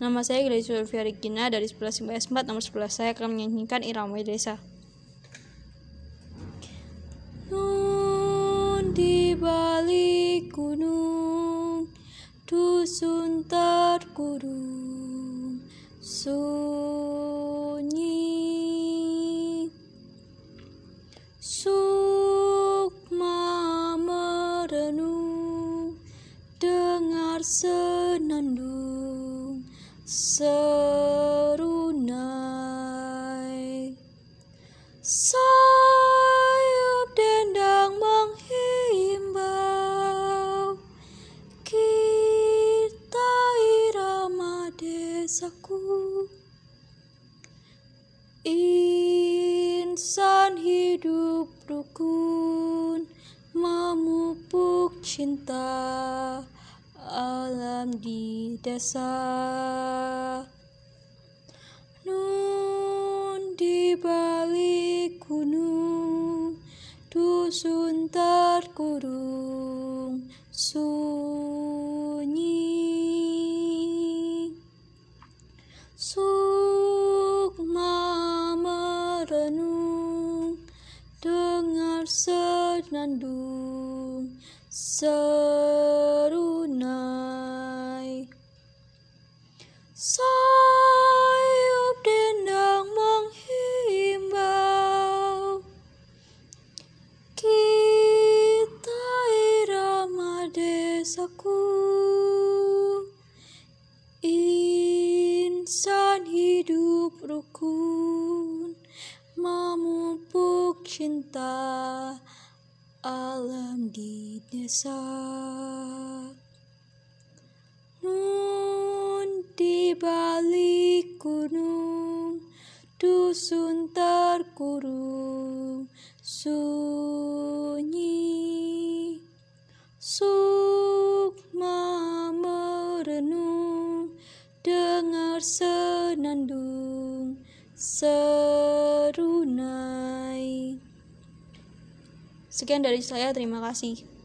Nama saya Gladys Sylvia Regina dari 11 IPS 4 nomor 11 saya akan menyanyikan Irama Desa. Nun di balik gunung dusun terkurung sunyi. Sukma merenung dengar senandung serunai. Sayup dendang menghimbau. Kita irama desaku. Insan hidup rukun memupuk cinta alam di desa. Nun di balik gunung dusun terkurung sunyi. Sukma merenung dengar senandung serunai sayup dendang menghimbau. Kita irama desaku. Insan hidup rukun memupuk cinta alam di desa gunung dusun terkurung sunyi Sukma merenung dengar senandung serunai Sekian dari saya, terima kasih.